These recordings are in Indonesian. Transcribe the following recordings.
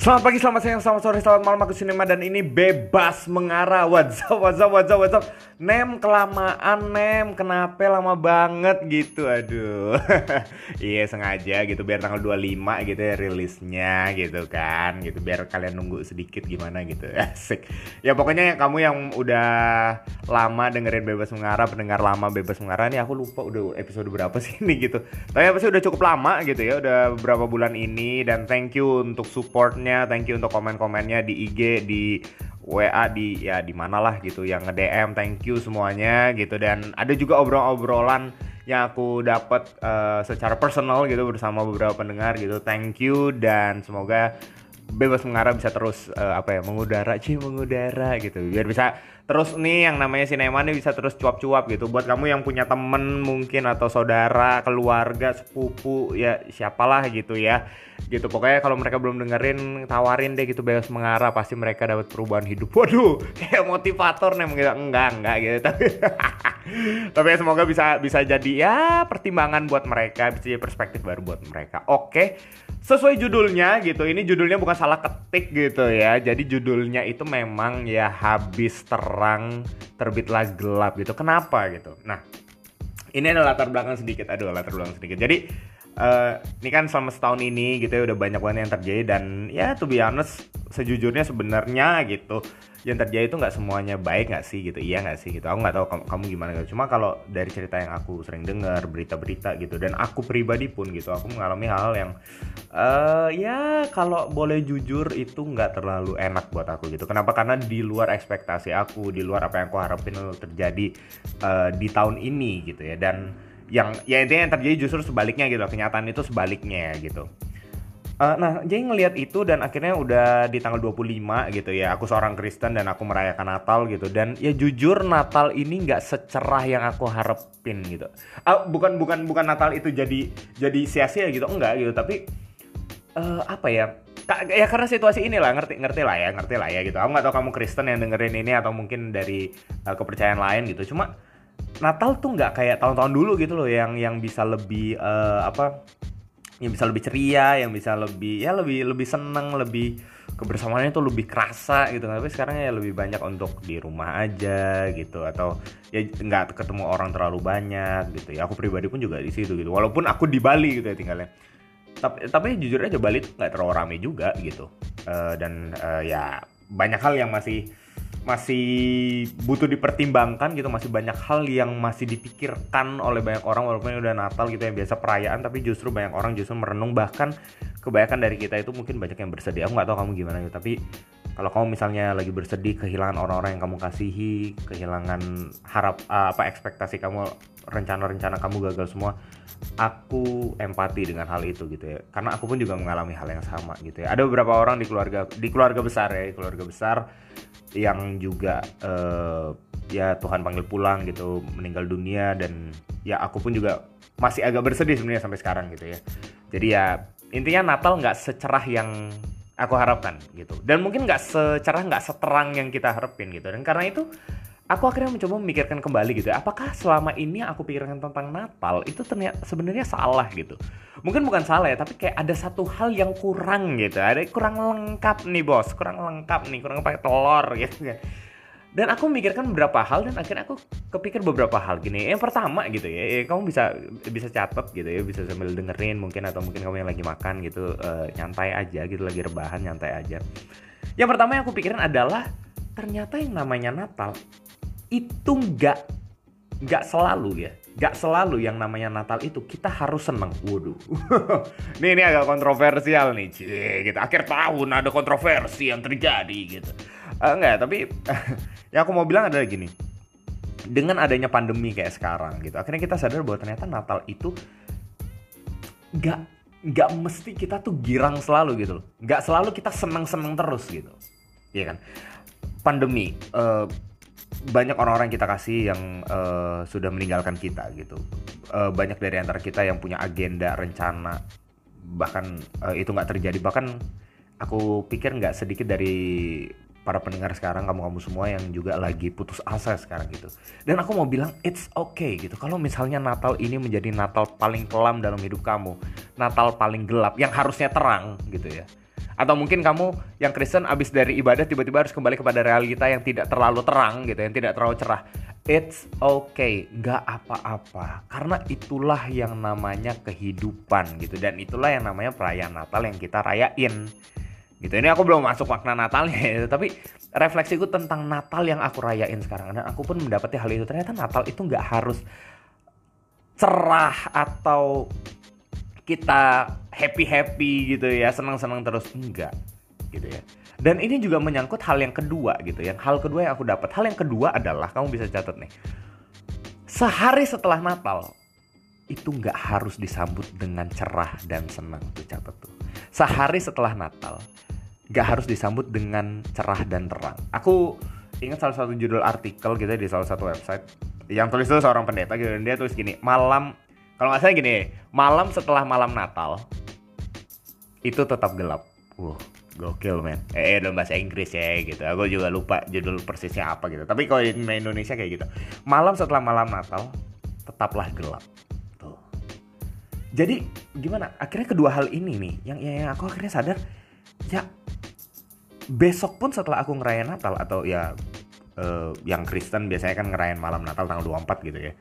Selamat pagi, selamat siang, selamat sore, selamat malam Aku Sinema dan ini bebas mengarah. What's up, what's up, what's up, what's up? Nem kelamaan, Nem. Kenapa lama banget gitu? Aduh. Iya sengaja gitu Biar tanggal 25 gitu ya rilisnya gitu kan. Gitu Biar kalian nunggu sedikit gimana gitu. Asik. Ya pokoknya kamu yang udah lama dengerin bebas mengarah Pendengar lama bebas mengarah Ini aku lupa udah episode berapa sih ini gitu. Tapi apa sih udah cukup lama gitu ya Udah beberapa bulan ini. Dan thank you untuk supportnya thank you untuk komen-komennya di IG, di WA di ya di mana lah gitu yang nge-DM thank you semuanya gitu. Dan ada juga obrolan-obrolan yang aku dapat uh, secara personal gitu bersama beberapa pendengar gitu. Thank you dan semoga bebas mengarah bisa terus uh, apa ya mengudara sih mengudara gitu. Biar bisa terus nih yang namanya sinema nih bisa terus cuap-cuap gitu. Buat kamu yang punya temen mungkin atau saudara keluarga sepupu ya siapalah gitu ya. Gitu pokoknya kalau mereka belum dengerin tawarin deh gitu bebas mengarah pasti mereka dapat perubahan hidup. Waduh kayak motivator nih mungkin enggak enggak gitu. Tapi tapi semoga bisa bisa jadi ya pertimbangan buat mereka bisa jadi perspektif baru buat mereka. Oke sesuai judulnya gitu. Ini judulnya bukan salah ketik gitu ya. Jadi judulnya itu memang ya habis ter terang terbitlah gelap gitu. Kenapa gitu? Nah ini adalah latar belakang sedikit. Aduh latar belakang sedikit. Jadi uh, ini kan selama setahun ini gitu ya udah banyak banget yang terjadi dan ya to be honest sejujurnya sebenarnya gitu yang terjadi itu nggak semuanya baik nggak sih gitu? Iya nggak sih gitu? Aku nggak tahu kamu, kamu gimana gitu. Cuma kalau dari cerita yang aku sering dengar berita-berita gitu dan aku pribadi pun gitu aku mengalami hal yang uh, ya kalau boleh jujur itu nggak terlalu enak buat aku gitu. Kenapa? Karena di luar ekspektasi aku di luar apa yang aku harapin terjadi uh, di tahun ini gitu ya. Dan yang ya intinya yang terjadi justru sebaliknya gitu kenyataan itu sebaliknya gitu Uh, nah, jadi ngelihat itu dan akhirnya udah di tanggal 25 gitu ya. Aku seorang Kristen dan aku merayakan Natal gitu. Dan ya jujur Natal ini nggak secerah yang aku harapin gitu. Uh, bukan bukan bukan Natal itu jadi jadi sia-sia gitu, enggak gitu. Tapi uh, apa ya? ya karena situasi inilah ngerti ngerti lah ya ngerti lah ya gitu. Aku nggak tahu kamu Kristen yang dengerin ini atau mungkin dari uh, kepercayaan lain gitu. Cuma Natal tuh nggak kayak tahun-tahun dulu gitu loh yang yang bisa lebih uh, apa yang bisa lebih ceria, yang bisa lebih ya lebih lebih seneng, lebih kebersamaannya tuh lebih kerasa gitu. Tapi sekarang ya lebih banyak untuk di rumah aja gitu atau ya nggak ketemu orang terlalu banyak gitu. Ya aku pribadi pun juga di situ gitu. Walaupun aku di Bali gitu ya tinggalnya. Tapi tapi jujur aja Bali tuh nggak terlalu rame juga gitu. Uh, dan uh, ya banyak hal yang masih masih butuh dipertimbangkan gitu masih banyak hal yang masih dipikirkan oleh banyak orang walaupun udah Natal gitu yang biasa perayaan tapi justru banyak orang justru merenung. Bahkan kebanyakan dari kita itu mungkin banyak yang bersedih. Aku nggak tahu kamu gimana gitu tapi kalau kamu misalnya lagi bersedih kehilangan orang-orang yang kamu kasihi kehilangan harap apa ekspektasi kamu rencana-rencana kamu gagal semua aku empati dengan hal itu gitu ya. Karena aku pun juga mengalami hal yang sama gitu ya. Ada beberapa orang di keluarga di keluarga besar ya keluarga besar yang juga uh, ya Tuhan panggil pulang gitu meninggal dunia dan ya aku pun juga masih agak bersedih sebenarnya sampai sekarang gitu ya. Jadi ya intinya Natal nggak secerah yang aku harapkan gitu. Dan mungkin nggak secerah nggak seterang yang kita harapin gitu. Dan karena itu aku akhirnya mencoba memikirkan kembali gitu ya apakah selama ini aku pikirkan tentang Natal itu ternyata sebenarnya salah gitu? Mungkin bukan salah ya tapi kayak ada satu hal yang kurang gitu ada kurang lengkap nih bos. Kurang lengkap nih kurang pakai telur gitu ya. Dan aku memikirkan beberapa hal dan akhirnya aku kepikir beberapa hal gini. Yang pertama gitu ya, ya kamu bisa bisa catat gitu ya bisa sambil dengerin mungkin atau mungkin kamu yang lagi makan gitu uh, nyantai aja gitu lagi rebahan nyantai aja. Yang pertama yang aku pikirin adalah ternyata yang namanya Natal itu nggak nggak selalu ya Gak selalu yang namanya Natal itu kita harus seneng. Waduh. nih ini agak kontroversial nih. Cie, gitu. Akhir tahun ada kontroversi yang terjadi gitu. Uh, enggak, tapi yang aku mau bilang adalah gini. Dengan adanya pandemi kayak sekarang gitu. Akhirnya kita sadar bahwa ternyata Natal itu gak nggak mesti kita tuh girang selalu gitu loh. Nggak selalu kita seneng-seneng terus gitu. Iya kan? Pandemi. Uh, banyak orang-orang kita kasih yang uh, sudah meninggalkan kita gitu. Uh, banyak dari antara kita yang punya agenda, rencana, bahkan uh, itu nggak terjadi. Bahkan aku pikir nggak sedikit dari para pendengar sekarang kamu-kamu semua yang juga lagi putus asa sekarang gitu. Dan aku mau bilang it's okay gitu. Kalau misalnya Natal ini menjadi Natal paling kelam dalam hidup kamu, Natal paling gelap yang harusnya terang gitu ya Atau mungkin kamu yang Kristen abis dari ibadah tiba-tiba harus kembali kepada realita yang tidak terlalu terang gitu, yang tidak terlalu cerah. It's okay, nggak apa-apa. Karena itulah yang namanya kehidupan gitu dan itulah yang namanya perayaan Natal yang kita rayain. Gitu. Ini aku belum masuk makna Natalnya ya, tapi refleksiku tentang Natal yang aku rayain sekarang dan aku pun mendapati hal itu. Ternyata Natal itu nggak harus cerah atau kita happy happy gitu ya senang senang terus enggak gitu ya. Dan ini juga menyangkut hal yang kedua gitu ya. Hal kedua yang aku dapat. Hal yang kedua adalah kamu bisa catat nih. Sehari setelah Natal itu nggak harus disambut dengan cerah dan senang tuh catat tuh. Sehari setelah Natal nggak harus disambut dengan cerah dan terang. Aku ingat salah satu judul artikel gitu di salah satu website yang tulis itu seorang pendeta gitu dan dia tulis gini malam kalau nggak salah gini malam setelah malam Natal itu tetap gelap. Uh gokil men. Eh, eh dalam bahasa Inggris ya gitu. Aku juga lupa judul persisnya apa gitu. Tapi kalau di Indonesia kayak gitu. Malam setelah malam Natal tetaplah gelap. Tuh. Jadi gimana? Akhirnya kedua hal ini nih yang yang aku akhirnya sadar ya besok pun setelah aku ngerayain Natal atau ya uh, yang Kristen biasanya kan ngerayain malam Natal tanggal 24 gitu ya.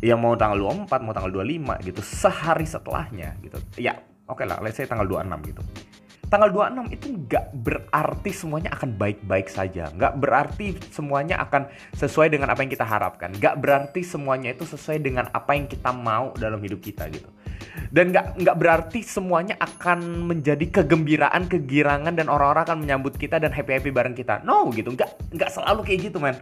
Yang mau tanggal 24, mau tanggal 25 gitu, sehari setelahnya gitu. Ya, oke okay lah, let's say tanggal 26 gitu. Tanggal 26 itu nggak berarti semuanya akan baik-baik saja. Nggak berarti semuanya akan sesuai dengan apa yang kita harapkan. Nggak berarti semuanya itu sesuai dengan apa yang kita mau dalam hidup kita gitu dan nggak nggak berarti semuanya akan menjadi kegembiraan kegirangan dan orang-orang akan menyambut kita dan happy happy bareng kita no gitu nggak nggak selalu kayak gitu man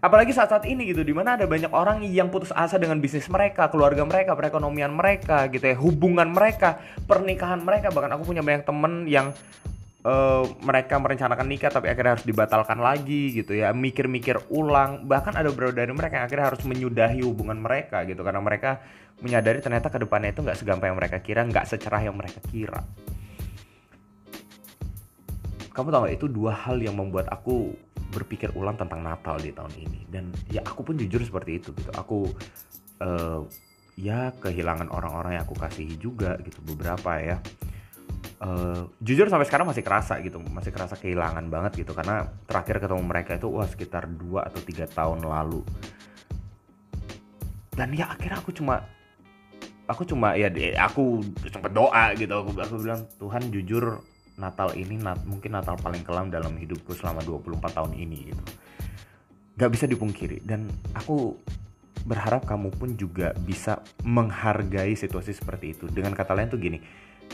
apalagi saat-saat ini gitu di mana ada banyak orang yang putus asa dengan bisnis mereka keluarga mereka perekonomian mereka gitu ya hubungan mereka pernikahan mereka bahkan aku punya banyak temen yang uh, mereka merencanakan nikah tapi akhirnya harus dibatalkan lagi gitu ya mikir-mikir ulang bahkan ada beberapa dari mereka yang akhirnya harus menyudahi hubungan mereka gitu karena mereka menyadari ternyata ke depannya itu nggak segampang yang mereka kira, nggak secerah yang mereka kira. Kamu tahu itu dua hal yang membuat aku berpikir ulang tentang Natal di tahun ini. Dan ya aku pun jujur seperti itu gitu. Aku uh, ya kehilangan orang-orang yang aku kasihi juga gitu beberapa ya. Uh, jujur sampai sekarang masih kerasa gitu masih kerasa kehilangan banget gitu karena terakhir ketemu mereka itu wah sekitar dua atau tiga tahun lalu dan ya akhirnya aku cuma aku cuma ya aku sempat doa gitu aku, aku bilang Tuhan jujur Natal ini nat, mungkin Natal paling kelam dalam hidupku selama 24 tahun ini gitu. Gak bisa dipungkiri dan aku berharap kamu pun juga bisa menghargai situasi seperti itu. Dengan kata lain tuh gini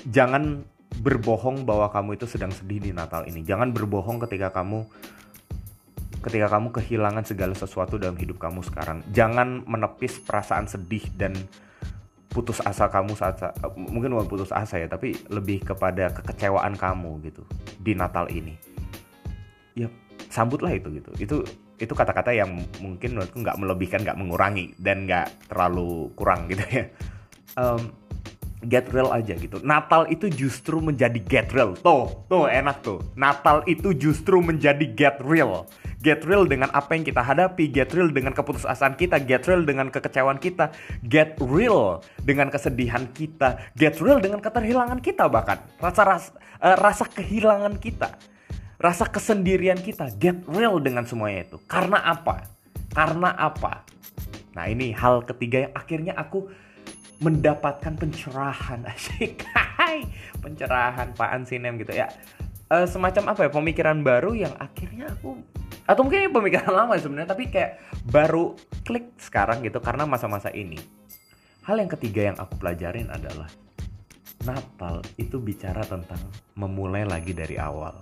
jangan berbohong bahwa kamu itu sedang sedih di Natal ini. Jangan berbohong ketika kamu ketika kamu kehilangan segala sesuatu dalam hidup kamu sekarang. Jangan menepis perasaan sedih dan putus asa kamu saat, mungkin bukan putus asa ya tapi lebih kepada kekecewaan kamu gitu di Natal ini. Ya sambutlah itu gitu. Itu itu kata-kata yang mungkin menurutku nggak melebihkan nggak mengurangi dan nggak terlalu kurang gitu ya. Um, get real aja gitu. Natal itu justru menjadi get real. Tuh tuh enak tuh. Natal itu justru menjadi get real get real dengan apa yang kita hadapi, get real dengan keputusasaan kita, get real dengan kekecewaan kita, get real dengan kesedihan kita, get real dengan keterhilangan kita bahkan. Rasa rasa, uh, rasa kehilangan kita, rasa kesendirian kita, get real dengan semuanya itu. Karena apa? Karena apa? Nah ini hal ketiga yang akhirnya aku mendapatkan pencerahan. Asik. Pencerahan. Pak Ansinem gitu ya uh, semacam apa ya pemikiran baru yang akhirnya aku atau mungkin ini pemikiran lama sebenarnya tapi kayak baru klik sekarang gitu karena masa-masa ini. Hal yang ketiga yang aku pelajarin adalah Natal itu bicara tentang memulai lagi dari awal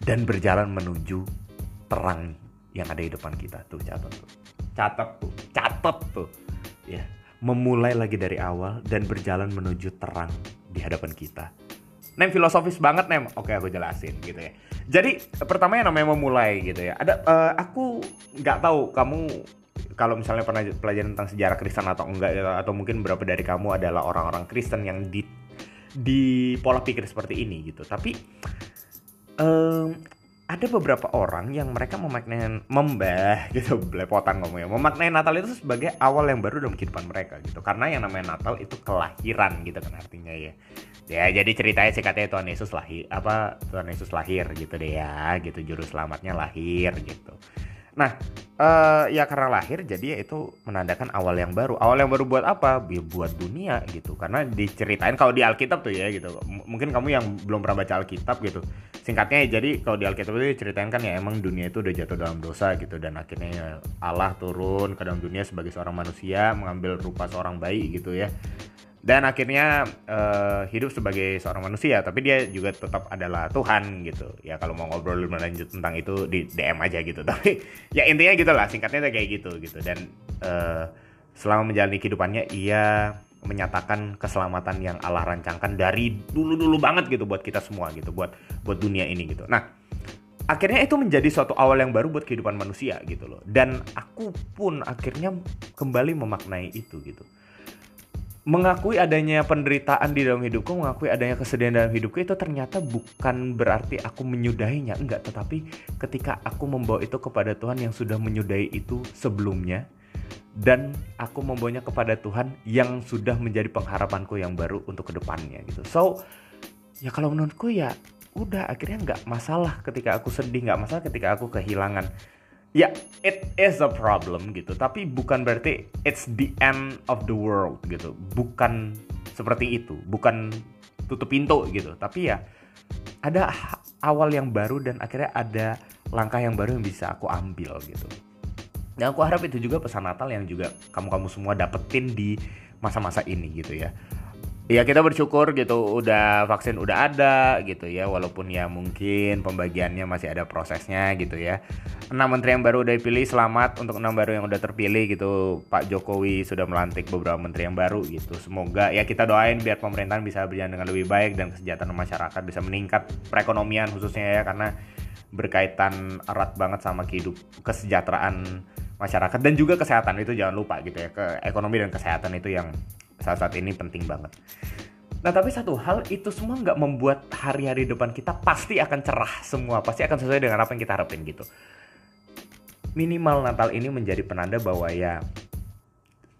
dan berjalan menuju terang yang ada di depan kita. Tuh catat tuh. Catat tuh catat tuh. Ya memulai lagi dari awal dan berjalan menuju terang di hadapan kita Nem filosofis banget Nem. Oke aku jelasin gitu ya. Jadi pertama yang namanya memulai gitu ya. Ada uh, aku nggak tahu kamu kalau misalnya pernah pelajaran tentang sejarah Kristen atau enggak ya, atau mungkin beberapa dari kamu adalah orang-orang Kristen yang di di pola pikir seperti ini gitu. Tapi um, ada beberapa orang yang mereka memaknai membah gitu belepotan ngomongnya. Memaknai Natal itu sebagai awal yang baru dalam kehidupan mereka gitu. Karena yang namanya Natal itu kelahiran gitu kan artinya ya. Ya jadi ceritanya sih katanya Tuhan Yesus lahir apa Tuhan Yesus lahir gitu deh ya gitu. Juru selamatnya lahir gitu. Nah, uh, ya karena lahir jadi ya itu menandakan awal yang baru. Awal yang baru buat apa? Ya, buat dunia gitu. Karena diceritain kalau di Alkitab tuh ya gitu. M mungkin kamu yang belum pernah baca Alkitab gitu. Singkatnya ya jadi kalau di Alkitab itu diceritain kan ya emang dunia itu udah jatuh dalam dosa gitu dan akhirnya ya Allah turun ke dalam dunia sebagai seorang manusia mengambil rupa seorang bayi gitu ya dan akhirnya uh, hidup sebagai seorang manusia tapi dia juga tetap adalah Tuhan gitu. Ya kalau mau ngobrol lebih lanjut tentang itu di DM aja gitu. Tapi ya intinya gitulah singkatnya kayak gitu gitu. Dan uh, selama menjalani kehidupannya ia menyatakan keselamatan yang Allah rancangkan dari dulu-dulu banget gitu buat kita semua gitu buat buat dunia ini gitu. Nah akhirnya itu menjadi suatu awal yang baru buat kehidupan manusia gitu loh. Dan aku pun akhirnya kembali memaknai itu gitu mengakui adanya penderitaan di dalam hidupku, mengakui adanya kesedihan dalam hidupku itu ternyata bukan berarti aku menyudahinya, enggak, tetapi ketika aku membawa itu kepada Tuhan yang sudah menyudahi itu sebelumnya dan aku membawanya kepada Tuhan yang sudah menjadi pengharapanku yang baru untuk ke depannya gitu. So, ya kalau menurutku ya udah akhirnya nggak masalah ketika aku sedih, nggak masalah ketika aku kehilangan ya it is a problem gitu. Tapi bukan berarti it's the end of the world gitu. Bukan seperti itu. Bukan tutup pintu gitu. Tapi ya ada awal yang baru dan akhirnya ada langkah yang baru yang bisa aku ambil gitu. Dan aku harap itu juga pesan Natal yang juga kamu-kamu semua dapetin di masa-masa ini gitu ya ya kita bersyukur gitu udah vaksin udah ada gitu ya walaupun ya mungkin pembagiannya masih ada prosesnya gitu ya. Enam menteri yang baru udah dipilih selamat. Untuk enam baru yang udah terpilih gitu Pak Jokowi sudah melantik beberapa menteri yang baru gitu. Semoga ya kita doain biar pemerintahan bisa berjalan dengan lebih baik dan kesejahteraan masyarakat bisa meningkat perekonomian khususnya ya karena berkaitan erat banget sama kehidup kesejahteraan masyarakat dan juga kesehatan itu jangan lupa gitu ya ke ekonomi dan kesehatan itu yang saat saat ini penting banget. Nah tapi satu hal itu semua nggak membuat hari-hari depan kita pasti akan cerah semua, pasti akan sesuai dengan apa yang kita harapin gitu. Minimal Natal ini menjadi penanda bahwa ya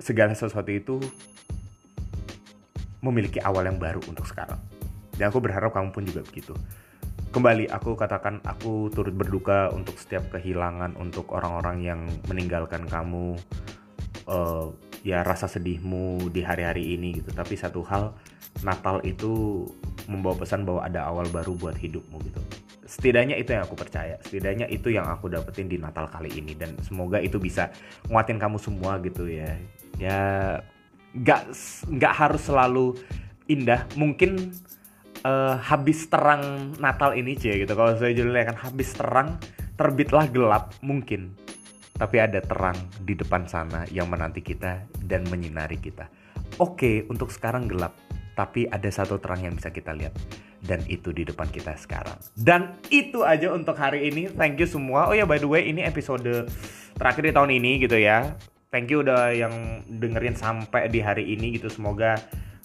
segala sesuatu itu memiliki awal yang baru untuk sekarang. Dan aku berharap kamu pun juga begitu. Kembali aku katakan aku turut berduka untuk setiap kehilangan untuk orang-orang yang meninggalkan kamu. Uh, ya rasa sedihmu di hari-hari ini gitu. Tapi satu hal Natal itu membawa pesan bahwa ada awal baru buat hidupmu gitu. Setidaknya itu yang aku percaya. Setidaknya itu yang aku dapetin di Natal kali ini. Dan semoga itu bisa nguatin kamu semua gitu ya. Ya nggak nggak harus selalu indah. Mungkin uh, habis terang Natal ini cie gitu. Kalau saya judulnya kan habis terang terbitlah gelap mungkin tapi ada terang di depan sana yang menanti kita dan menyinari kita. Oke, untuk sekarang gelap, tapi ada satu terang yang bisa kita lihat dan itu di depan kita sekarang. Dan itu aja untuk hari ini. Thank you semua. Oh ya by the way, ini episode terakhir di tahun ini gitu ya. Thank you udah yang dengerin sampai di hari ini gitu. Semoga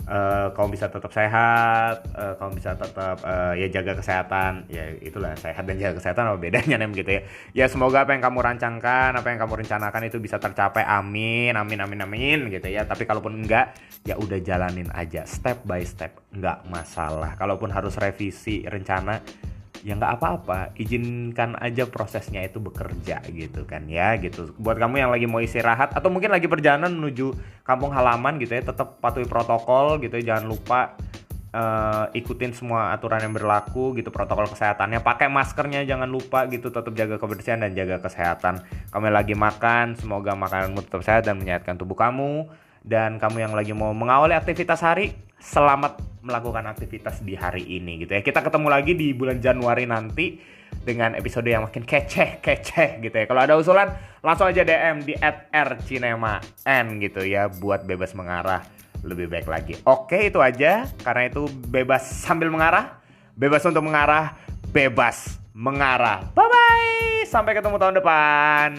uh, kamu bisa tetap sehat, uh, kamu bisa tetap uh, ya jaga kesehatan, ya itulah sehat dan jaga kesehatan apa bedanya nih gitu ya. Ya semoga apa yang kamu rancangkan, apa yang kamu rencanakan itu bisa tercapai. Amin, amin, amin, amin gitu ya. Tapi kalaupun enggak, ya udah jalanin aja step by step, enggak masalah. Kalaupun harus revisi rencana, ya nggak apa-apa izinkan aja prosesnya itu bekerja gitu kan ya gitu. Buat kamu yang lagi mau istirahat atau mungkin lagi perjalanan menuju kampung halaman gitu ya tetap patuhi protokol gitu ya jangan lupa uh, ikutin semua aturan yang berlaku gitu protokol kesehatannya. Pakai maskernya jangan lupa gitu tetap jaga kebersihan dan jaga kesehatan. Kamu lagi makan semoga makananmu tetap sehat dan menyehatkan tubuh kamu dan kamu yang lagi mau mengawali aktivitas hari selamat melakukan aktivitas di hari ini gitu ya. Kita ketemu lagi di bulan Januari nanti dengan episode yang makin keceh-keceh gitu ya. Kalau ada usulan langsung aja DM di @rcinema_n gitu ya buat bebas mengarah lebih baik lagi. Oke, itu aja. Karena itu bebas sambil mengarah, bebas untuk mengarah, bebas mengarah. Bye bye. Sampai ketemu tahun depan.